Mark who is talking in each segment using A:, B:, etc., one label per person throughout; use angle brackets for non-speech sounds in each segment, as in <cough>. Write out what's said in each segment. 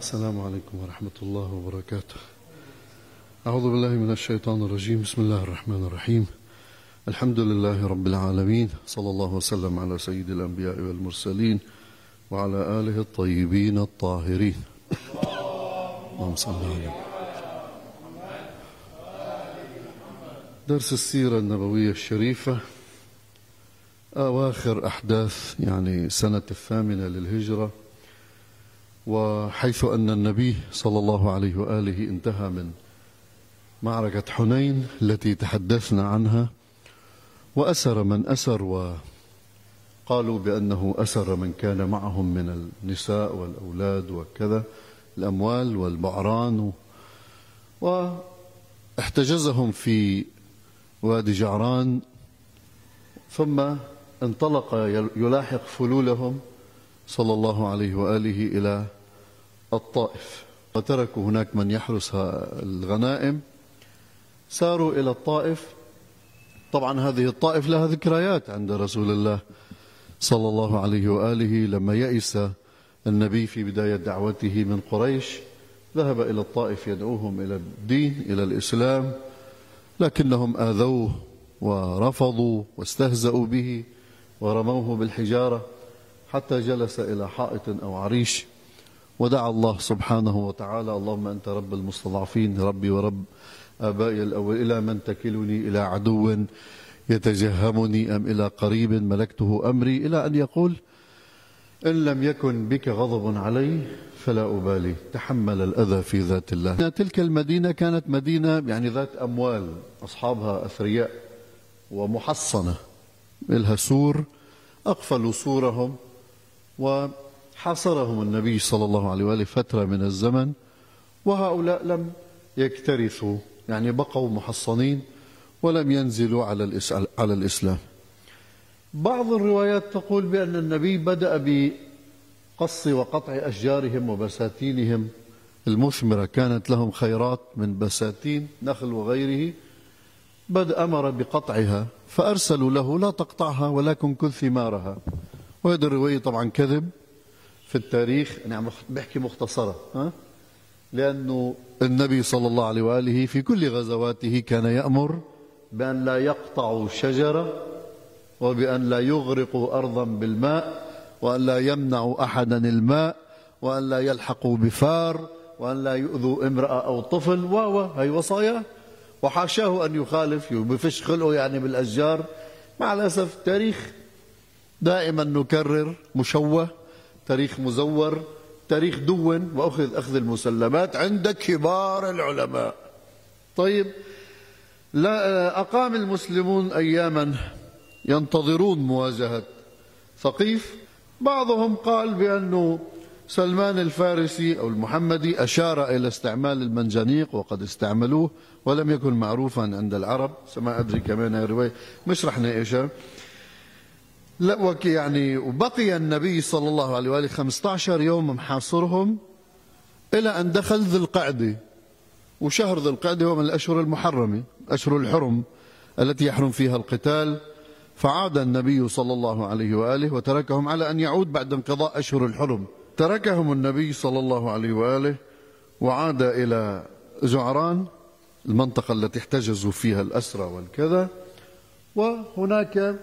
A: السلام عليكم ورحمة الله وبركاته أعوذ بالله من الشيطان الرجيم بسم الله الرحمن الرحيم الحمد لله رب العالمين صلى الله وسلم على سيد الأنبياء والمرسلين وعلى آله الطيبين الطاهرين اللهم صل عليه درس السيرة النبوية الشريفة أواخر أحداث يعني سنة الثامنة للهجرة وحيث أن النبي صلى الله عليه وآله انتهى من معركة حنين التي تحدثنا عنها وأسر من أسر وقالوا بأنه أسر من كان معهم من النساء والأولاد وكذا الأموال والبعران واحتجزهم في وادي جعران ثم انطلق يلاحق فلولهم صلى الله عليه وآله إلى الطائف وتركوا هناك من يحرس الغنائم ساروا إلى الطائف طبعا هذه الطائف لها ذكريات عند رسول الله صلى الله عليه وآله لما يئس النبي في بداية دعوته من قريش ذهب إلى الطائف يدعوهم إلى الدين إلى الإسلام لكنهم آذوه ورفضوا واستهزأوا به ورموه بالحجارة حتى جلس إلى حائط أو عريش ودعا الله سبحانه وتعالى اللهم أنت رب المستضعفين ربي ورب آبائي الأول إلى من تكلني إلى عدو يتجهمني أم إلى قريب ملكته أمري إلى أن يقول إن لم يكن بك غضب علي فلا أبالي تحمل الأذى في ذات الله تلك المدينة كانت مدينة يعني ذات أموال أصحابها أثرياء ومحصنة لها سور أقفلوا سورهم و حاصرهم النبي صلى الله عليه وآله فترة من الزمن وهؤلاء لم يكترثوا يعني بقوا محصنين ولم ينزلوا على على الإسلام بعض الروايات تقول بأن النبي بدأ بقص وقطع أشجارهم وبساتينهم المثمرة كانت لهم خيرات من بساتين نخل وغيره بدا أمر بقطعها فأرسلوا له لا تقطعها ولكن كل ثمارها وهذه الرواية طبعا كذب في التاريخ أنا عم بحكي مختصرة ها؟ لأنه النبي صلى الله عليه وآله في كل غزواته كان يأمر بأن لا يقطعوا شجرة وبأن لا يغرقوا أرضا بالماء وأن لا يمنعوا أحدا الماء وأن لا يلحقوا بفار وأن لا يؤذوا امرأة أو طفل و هي وصايا وحاشاه أن يخالف بفش خلقه يعني بالأشجار مع الأسف التاريخ دائما نكرر مشوه تاريخ مزور تاريخ دون وأخذ أخذ المسلمات عند كبار العلماء طيب لا أقام المسلمون أياما ينتظرون مواجهة ثقيف بعضهم قال بأنه سلمان الفارسي أو المحمدي أشار إلى استعمال المنجنيق وقد استعملوه ولم يكن معروفا عند العرب ما أدري كمان الرواية مش رح ناقشها لا يعني وبقي النبي صلى الله عليه وآله 15 يوم محاصرهم إلى أن دخل ذي القعدة وشهر ذي القعدة هو من الأشهر المحرمة أشهر الحرم التي يحرم فيها القتال فعاد النبي صلى الله عليه وآله وتركهم على أن يعود بعد انقضاء أشهر الحرم تركهم النبي صلى الله عليه وآله وعاد إلى زعران المنطقة التي احتجزوا فيها الأسرى والكذا وهناك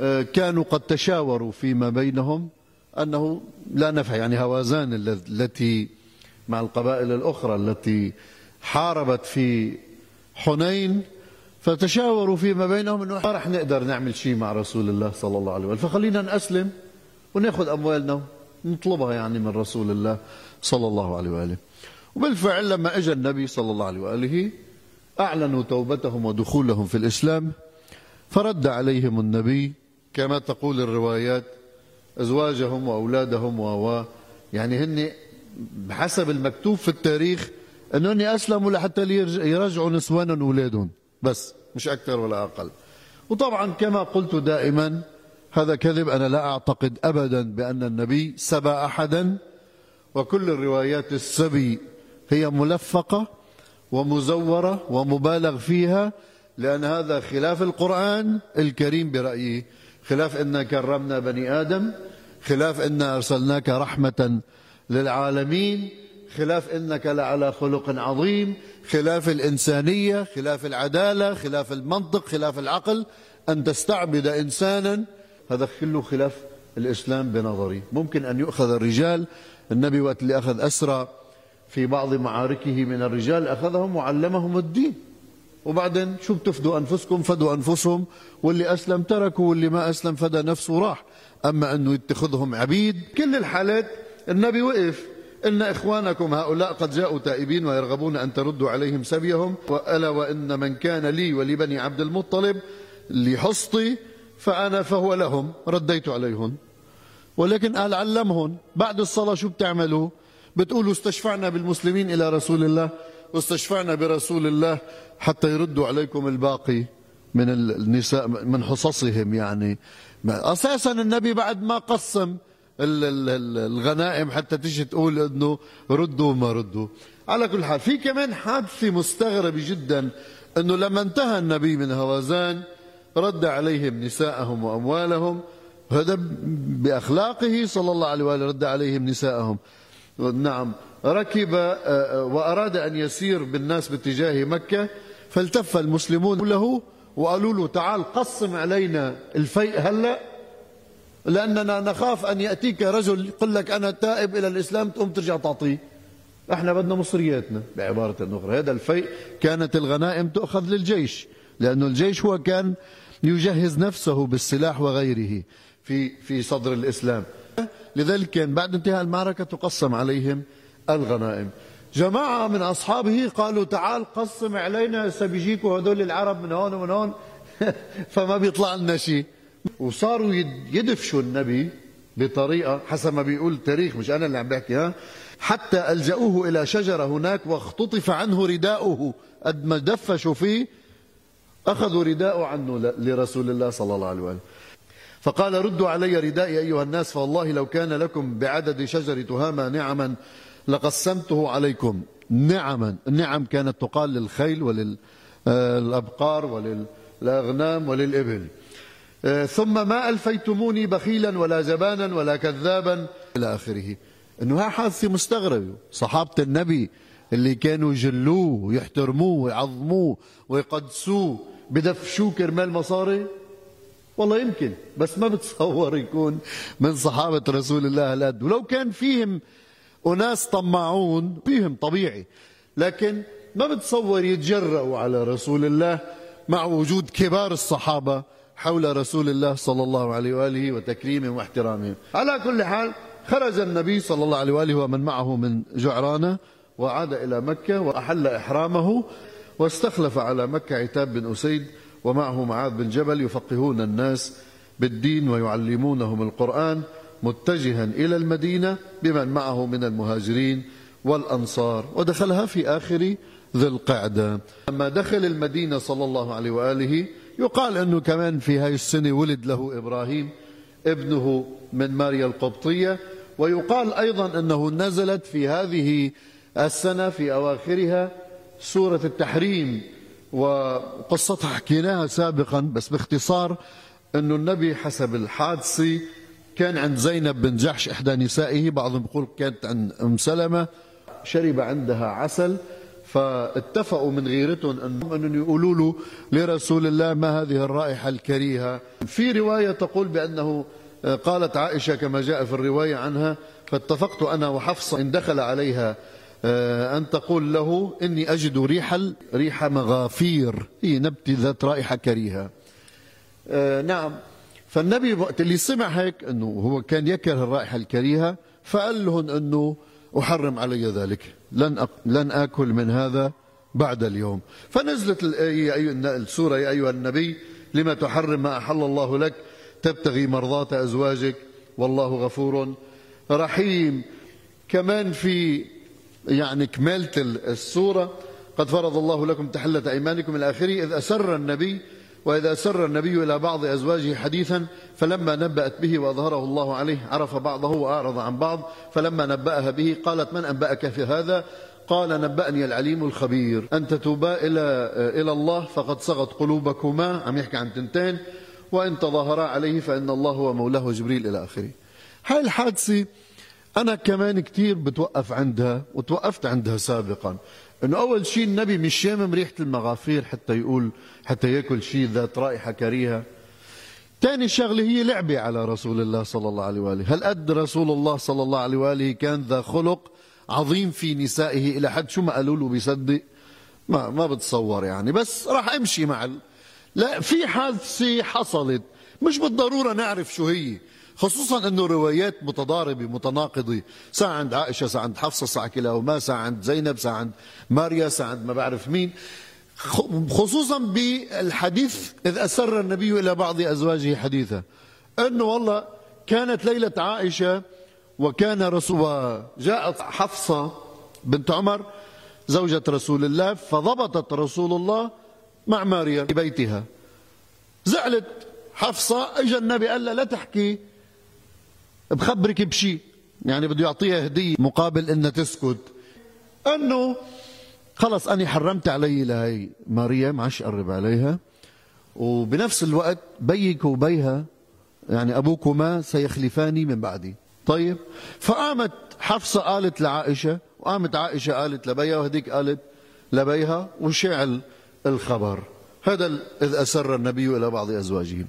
A: آه، كانوا قد تشاوروا فيما بينهم أنه لا نفع يعني هوازان التي مع القبائل الأخرى التي حاربت في حنين فتشاوروا فيما بينهم انه ما رح نقدر نعمل شيء مع رسول الله صلى الله عليه وسلم فخلينا نسلم وناخذ اموالنا نطلبها يعني من رسول الله صلى الله عليه واله وبالفعل لما اجى النبي صلى الله عليه واله اعلنوا توبتهم ودخولهم في الاسلام فرد عليهم النبي كما تقول الروايات أزواجهم وأولادهم و يعني هن بحسب المكتوب في التاريخ أنهم أسلموا لحتى يرجعوا نسوانهم وأولادهم بس مش أكثر ولا أقل وطبعا كما قلت دائما هذا كذب أنا لا أعتقد أبدا بأن النبي سبى أحدا وكل الروايات السبي هي ملفقة ومزورة ومبالغ فيها لأن هذا خلاف القرآن الكريم برأيي خلاف إنا كرمنا بني آدم خلاف إنا أرسلناك رحمة للعالمين خلاف إنك لعلى خلق عظيم خلاف الإنسانية خلاف العدالة خلاف المنطق خلاف العقل أن تستعبد إنسانا هذا كله خلاف الإسلام بنظري ممكن أن يؤخذ الرجال النبي وقت اللي أخذ أسرى في بعض معاركه من الرجال أخذهم وعلمهم الدين وبعدين شو بتفدوا أنفسكم فدوا أنفسهم واللي أسلم تركوا واللي ما أسلم فدى نفسه راح أما أنه يتخذهم عبيد كل الحالات النبي وقف إن إخوانكم هؤلاء قد جاءوا تائبين ويرغبون أن تردوا عليهم سبيهم وألا وإن من كان لي ولبني عبد المطلب لحصتي فأنا فهو لهم رديت عليهم ولكن قال علمهم بعد الصلاة شو بتعملوا بتقولوا استشفعنا بالمسلمين إلى رسول الله واستشفعنا برسول الله حتى يردوا عليكم الباقي من النساء من حصصهم يعني اساسا النبي بعد ما قسم الغنائم حتى تيجي تقول انه ردوا وما ردوا على كل حال في كمان حادثه مستغربه جدا انه لما انتهى النبي من هوازان رد عليهم نساءهم واموالهم هذا باخلاقه صلى الله عليه واله رد عليهم نساءهم نعم ركب آه، آه، وأراد أن يسير بالناس باتجاه مكة فالتف المسلمون له وقالوا له تعال قسم علينا الفيء هلأ لأننا نخاف أن يأتيك رجل يقول لك أنا تائب إلى الإسلام تقوم ترجع تعطيه احنا بدنا مصرياتنا بعبارة أخرى هذا الفيء كانت الغنائم تؤخذ للجيش لأنه الجيش هو كان يجهز نفسه بالسلاح وغيره في في صدر الإسلام لذلك كان بعد انتهاء المعركة تقسم عليهم الغنائم جماعة من أصحابه قالوا تعال قسم علينا سبيجيكوا هدول العرب من هون ومن هون <laughs> فما بيطلع لنا شيء وصاروا يدفشوا النبي بطريقة حسب ما بيقول التاريخ مش أنا اللي عم بحكي ها حتى ألجأوه إلى شجرة هناك واختطف عنه رداؤه قد ما دفشوا فيه أخذوا رداءه عنه لرسول الله صلى الله عليه وسلم فقال ردوا علي ردائي أيها الناس فوالله لو كان لكم بعدد شجر تهامة نعما لقسمته عليكم نعما النعم كانت تقال للخيل وللأبقار آه، وللأغنام وللإبل آه، ثم ما ألفيتموني بخيلا ولا جبانا ولا كذابا إلى آخره أنه حادثة مستغربة صحابة النبي اللي كانوا يجلوه ويحترموه ويعظموه ويقدسوه بدفشوه كرمال مصاري والله يمكن بس ما بتصور يكون من صحابة رسول الله هالقد ولو كان فيهم أناس طماعون بيهم طبيعي لكن ما بتصور يتجرأوا على رسول الله مع وجود كبار الصحابة حول رسول الله صلى الله عليه وآله وتكريمهم واحترامهم على كل حال خرج النبي صلى الله عليه وآله ومن معه من جعرانة وعاد إلى مكة وأحل إحرامه واستخلف على مكة عتاب بن أسيد ومعه معاذ بن جبل يفقهون الناس بالدين ويعلمونهم القرآن متجها إلى المدينة بمن معه من المهاجرين والأنصار ودخلها في آخر ذي القعدة لما دخل المدينة صلى الله عليه وآله يقال أنه كمان في هذه السنة ولد له إبراهيم ابنه من ماريا القبطية ويقال أيضا أنه نزلت في هذه السنة في أواخرها سورة التحريم وقصتها حكيناها سابقا بس باختصار أنه النبي حسب الحادثة كان عند زينب بن جحش إحدى نسائه بعضهم يقول كانت عند أم سلمة شرب عندها عسل فاتفقوا من غيرتهم أنهم يقولوا له لرسول الله ما هذه الرائحة الكريهة في رواية تقول بأنه آه، قالت عائشة كما جاء في الرواية عنها فاتفقت أنا وحفصة إن دخل عليها آه، أن تقول له إني أجد ريح ريح مغافير هي نبتة ذات رائحة كريهة آه، نعم فالنبي وقت اللي سمع هيك انه هو كان يكره الرائحه الكريهه فقال لهم انه احرم علي ذلك لن أق... لن اكل من هذا بعد اليوم فنزلت الآية أيوة السورة يا أيها النبي لما تحرم ما أحل الله لك تبتغي مرضات أزواجك والله غفور رحيم كمان في يعني كمالة السورة قد فرض الله لكم تحلة أيمانكم الآخري إذ أسر النبي وإذا سر النبي إلى بعض أزواجه حديثا فلما نبأت به وأظهره الله عليه عرف بعضه وأعرض عن بعض فلما نبأها به قالت من أنبأك في هذا قال نبأني العليم الخبير أن تتوبا إلى, إلى الله فقد صغت قلوبكما عم يحكي عن تنتين وإن تظاهرا عليه فإن الله هو مولاه جبريل إلى آخره هاي الحادثة أنا كمان كتير بتوقف عندها وتوقفت عندها سابقا انه اول شيء النبي مش شامم ريحه المغافير حتى يقول حتى ياكل شيء ذات رائحه كريهه ثاني شغله هي لعبه على رسول الله صلى الله عليه واله هل قد رسول الله صلى الله عليه واله كان ذا خلق عظيم في نسائه الى حد شو ما قالوا له بيصدق ما ما بتصور يعني بس راح امشي مع ال... لا في حادثه حصلت مش بالضروره نعرف شو هي خصوصا انه روايات متضاربه متناقضه ساعة عند عائشه ساعة عند حفصه ساعة كلاهما ساعة عند زينب ساعة عند ماريا ساعة عند ما بعرف مين خصوصا بالحديث اذ اسر النبي الى بعض ازواجه حديثا انه والله كانت ليله عائشه وكان رسول جاءت حفصه بنت عمر زوجة رسول الله فضبطت رسول الله مع ماريا في بيتها زعلت حفصة اجى النبي قال لها لا تحكي بخبرك بشيء يعني بده يعطيها هدية مقابل انها تسكت انه خلص انا حرمت علي لهي ماريا ما عادش قرب عليها وبنفس الوقت بيك وبيها يعني ابوكما سيخلفاني من بعدي طيب فقامت حفصة قالت لعائشة وقامت عائشة قالت لبيها وهديك قالت لبيها وشعل الخبر هذا إذ أسر النبي إلى بعض أزواجه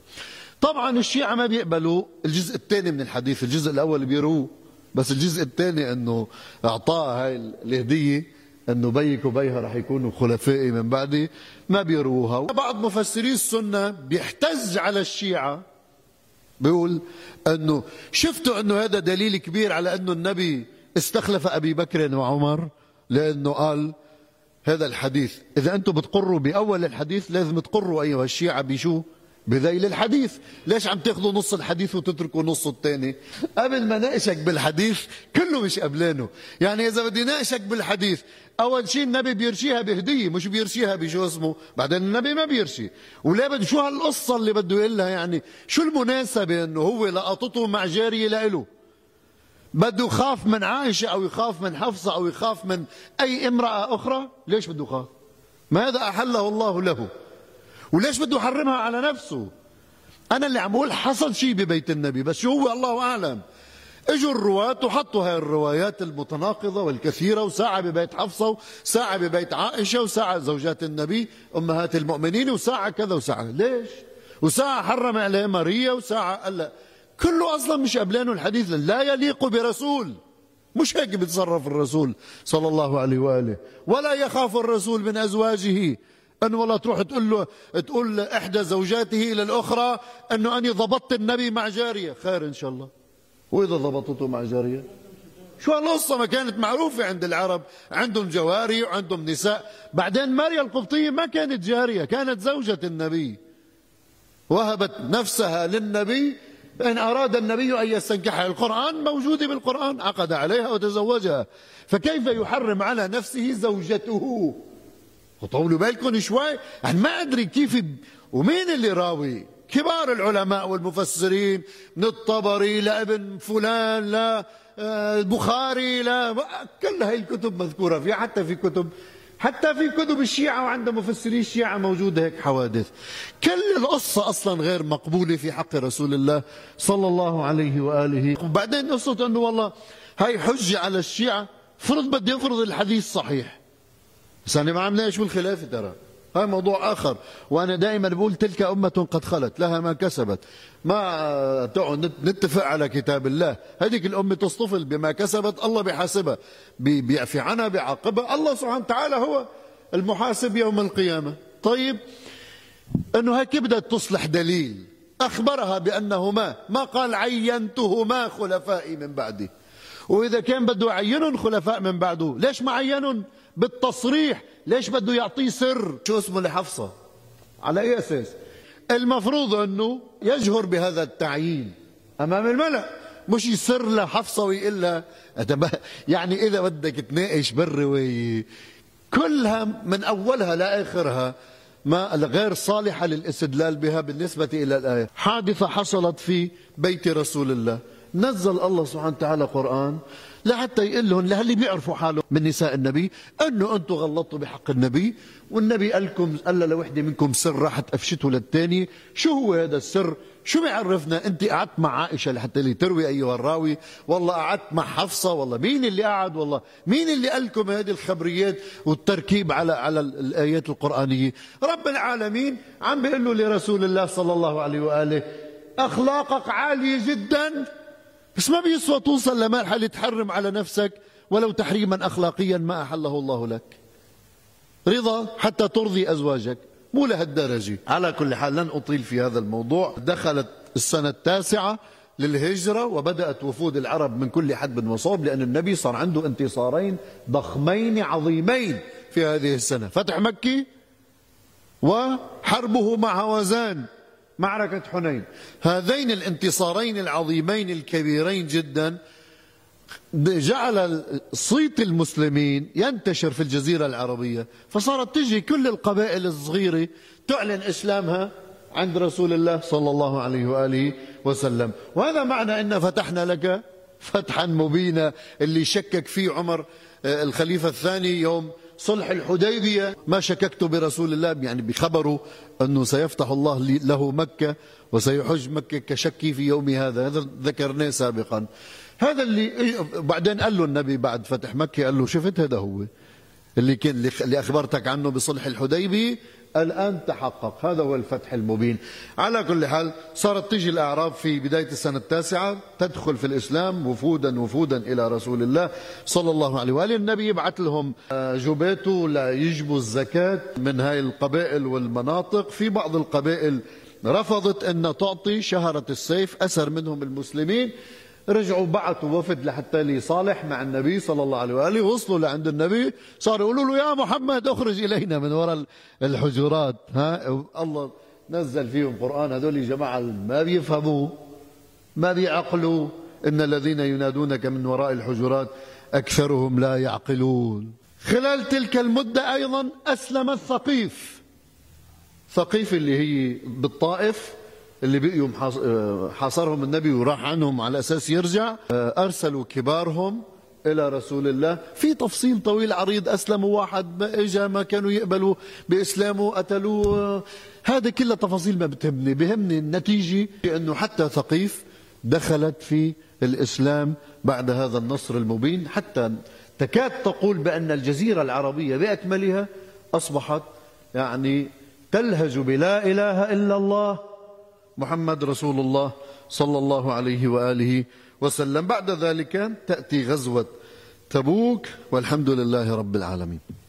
A: طبعا الشيعة ما بيقبلوا الجزء الثاني من الحديث الجزء الأول بيروه بس الجزء الثاني أنه أعطاها هاي الهدية أنه بيك وبيها رح يكونوا خلفائي من بعدي ما بيروها بعض مفسري السنة بيحتج على الشيعة بيقول أنه شفتوا أنه هذا دليل كبير على أنه النبي استخلف أبي بكر وعمر لأنه قال هذا الحديث إذا أنتم بتقروا بأول الحديث لازم تقروا أيها الشيعة بشو بذيل الحديث ليش عم تاخذوا نص الحديث وتتركوا نصه الثاني قبل ما ناقشك بالحديث كله مش قبلانه يعني اذا بدي ناقشك بالحديث اول شيء النبي بيرشيها بهديه مش بيرشيها بشو اسمه بعدين النبي ما بيرشي ولا بده شو هالقصه اللي بده يقلها يعني شو المناسبه انه هو لقطته مع جاريه لإله بده يخاف من عائشه او يخاف من حفصه او يخاف من اي امراه اخرى ليش بده يخاف ما هذا احله الله له وليش بده يحرمها على نفسه انا اللي عم بقول حصل شيء ببيت النبي بس شو هو الله اعلم اجوا الرواة وحطوا هاي الروايات المتناقضة والكثيرة وساعة ببيت حفصة وساعة ببيت عائشة وساعة زوجات النبي أمهات المؤمنين وساعة كذا وساعة ليش؟ وساعة حرم عليه ماريا وساعة قال كله أصلا مش قبلانه الحديث لا يليق برسول مش هيك بيتصرف الرسول صلى الله عليه وآله ولا يخاف الرسول من أزواجه أن والله تروح تقول له تقول إحدى زوجاته إلى الأخرى أنه أني ضبطت النبي مع جارية خير إن شاء الله وإذا ضبطته مع جارية شو هالقصة ما كانت معروفة عند العرب عندهم جواري وعندهم نساء بعدين ماريا القبطية ما كانت جارية كانت زوجة النبي وهبت نفسها للنبي إن أراد النبي أن يستنكحها القرآن موجودة بالقرآن عقد عليها وتزوجها فكيف يحرم على نفسه زوجته وطولوا بالكم شوي أنا ما أدري كيف ومين اللي راوي كبار العلماء والمفسرين من الطبري لابن فلان لا آه، البخاري لا كل هاي الكتب مذكورة فيها حتى في كتب حتى في كتب الشيعة وعند مفسري الشيعة موجودة هيك حوادث كل القصة أصلا غير مقبولة في حق رسول الله صلى الله عليه وآله وبعدين قصة أنه والله هاي حجة على الشيعة فرض بدي أفرض الحديث صحيح بس انا ما شو بالخلافه ترى هذا موضوع اخر وانا دائما بقول تلك امه قد خلت لها ما كسبت ما تقعد نتفق على كتاب الله هذيك الامه تصطفل بما كسبت الله بحاسبها بيعفي عنها بيعاقبها الله سبحانه وتعالى هو المحاسب يوم القيامه طيب انه هيك بدها تصلح دليل اخبرها بانهما ما قال عينتهما خلفائي من بعدي واذا كان بده يعينهم خلفاء من بعده ليش ما عينهم بالتصريح ليش بده يعطيه سر شو اسمه لحفصة على أي أساس المفروض أنه يجهر بهذا التعيين أمام الملأ مش يسر لحفصة ويقول لها يعني إذا بدك تناقش بالرواية كلها من أولها لآخرها ما غير صالحة للاستدلال بها بالنسبة إلى الآية حادثة حصلت في بيت رسول الله نزل الله سبحانه وتعالى قرآن لحتى يقول لهم للي بيعرفوا حالهم من نساء النبي انه انتم غلطتوا بحق النبي والنبي قال لكم قال لوحده منكم سر راحت افشته للثانيه شو هو هذا السر شو بيعرفنا انت قعدت مع عائشه لحتى لي تروي ايها الراوي والله قعدت مع حفصه والله مين اللي قعد والله مين اللي قال لكم هذه الخبريات والتركيب على على الايات القرانيه رب العالمين عم بيقول له لرسول الله صلى الله عليه واله اخلاقك عاليه جدا بس ما بيسوى توصل لمرحلة تحرم على نفسك ولو تحريما أخلاقيا ما أحله الله لك رضا حتى ترضي أزواجك مو لهالدرجة على كل حال لن أطيل في هذا الموضوع دخلت السنة التاسعة للهجرة وبدأت وفود العرب من كل حدب وصوب لأن النبي صار عنده انتصارين ضخمين عظيمين في هذه السنة فتح مكي وحربه مع هوازان معركة حنين هذين الانتصارين العظيمين الكبيرين جدا جعل صيت المسلمين ينتشر في الجزيرة العربية فصارت تجي كل القبائل الصغيرة تعلن إسلامها عند رسول الله صلى الله عليه وآله وسلم وهذا معنى أن فتحنا لك فتحا مبينا اللي شكك فيه عمر آه، الخليفة الثاني يوم صلح الحديبية ما شككت برسول الله يعني بخبره أنه سيفتح الله له مكة وسيحج مكة كشكي في يومي هذا هذا ذكرناه سابقا هذا اللي بعدين قال له النبي بعد فتح مكة قال له شفت هذا هو اللي كان اللي أخبرتك عنه بصلح الحديبية الآن تحقق هذا هو الفتح المبين على كل حال صارت تيجي الأعراب في بداية السنة التاسعة تدخل في الإسلام وفودا وفودا إلى رسول الله صلى الله عليه وآله النبي يبعث لهم جباته ليجبوا الزكاة من هاي القبائل والمناطق في بعض القبائل رفضت أن تعطي شهرة السيف أسر منهم المسلمين رجعوا بعثوا وفد لحتى ليصالح مع النبي صلى الله عليه واله وصلوا لعند النبي صاروا يقولوا له يا محمد اخرج الينا من وراء الحجرات ها الله نزل فيهم قران هذول جماعه ما بيفهموا ما بيعقلوا ان الذين ينادونك من وراء الحجرات اكثرهم لا يعقلون خلال تلك المده ايضا اسلم الثقيف ثقيف اللي هي بالطائف اللي بقيوا آه، حاصرهم النبي وراح عنهم على اساس يرجع آه، ارسلوا كبارهم الى رسول الله في تفصيل طويل عريض اسلموا واحد ما اجى ما كانوا يقبلوا باسلامه قتلوه هذه كلها تفاصيل ما بتهمني بهمني النتيجه انه حتى ثقيف دخلت في الاسلام بعد هذا النصر المبين حتى تكاد تقول بان الجزيره العربيه باكملها اصبحت يعني تلهج بلا اله الا الله محمد رسول الله صلى الله عليه واله وسلم بعد ذلك تاتي غزوه تبوك والحمد لله رب العالمين